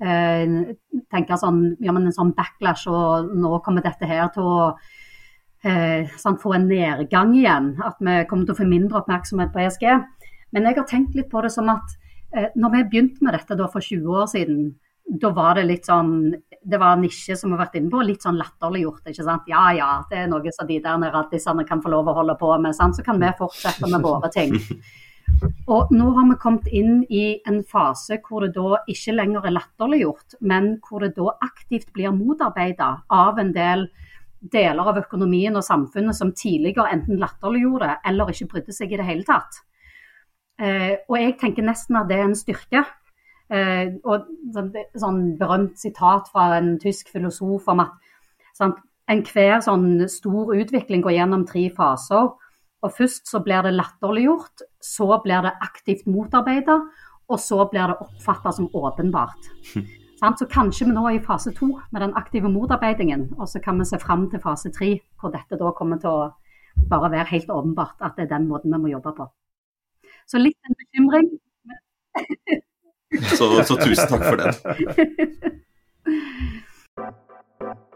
tenke sånn, ja, men en sånn backlash, og nå kommer dette her til å eh, sånn, få en nedgang igjen? At vi kommer til å få mindre oppmerksomhet på ESG? Men jeg har tenkt litt på det som at Eh, når vi begynte med dette for 20 år siden, da var det litt sånn Det var nisje som vi har vært inne på, litt sånn latterliggjort. ikke sant? Ja ja, det er noe som de der raddisene kan få lov å holde på med. Sant? Så kan vi fortsette med våre ting. Og nå har vi kommet inn i en fase hvor det da ikke lenger er latterliggjort, men hvor det da aktivt blir motarbeida av en del deler av økonomien og samfunnet som tidligere enten latterliggjorde eller ikke brydde seg i det hele tatt. Eh, og jeg tenker nesten at det er en styrke. Eh, og sånn, sånn berømt sitat fra en tysk filosof om at sant, enhver sånn stor utvikling går gjennom tre faser. Og først så blir det latterliggjort, så blir det aktivt motarbeida, og så blir det oppfatta som åpenbart. Så kanskje vi nå er i fase to med den aktive motarbeidingen, og så kan vi se fram til fase tre, hvor dette da kommer til å bare være helt åpenbart at det er den måten vi må jobbe på. Så litt en bekymring. så, så tusen takk for den.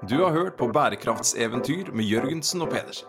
Du har hørt på Bærekraftseventyr med Jørgensen og Pedersen.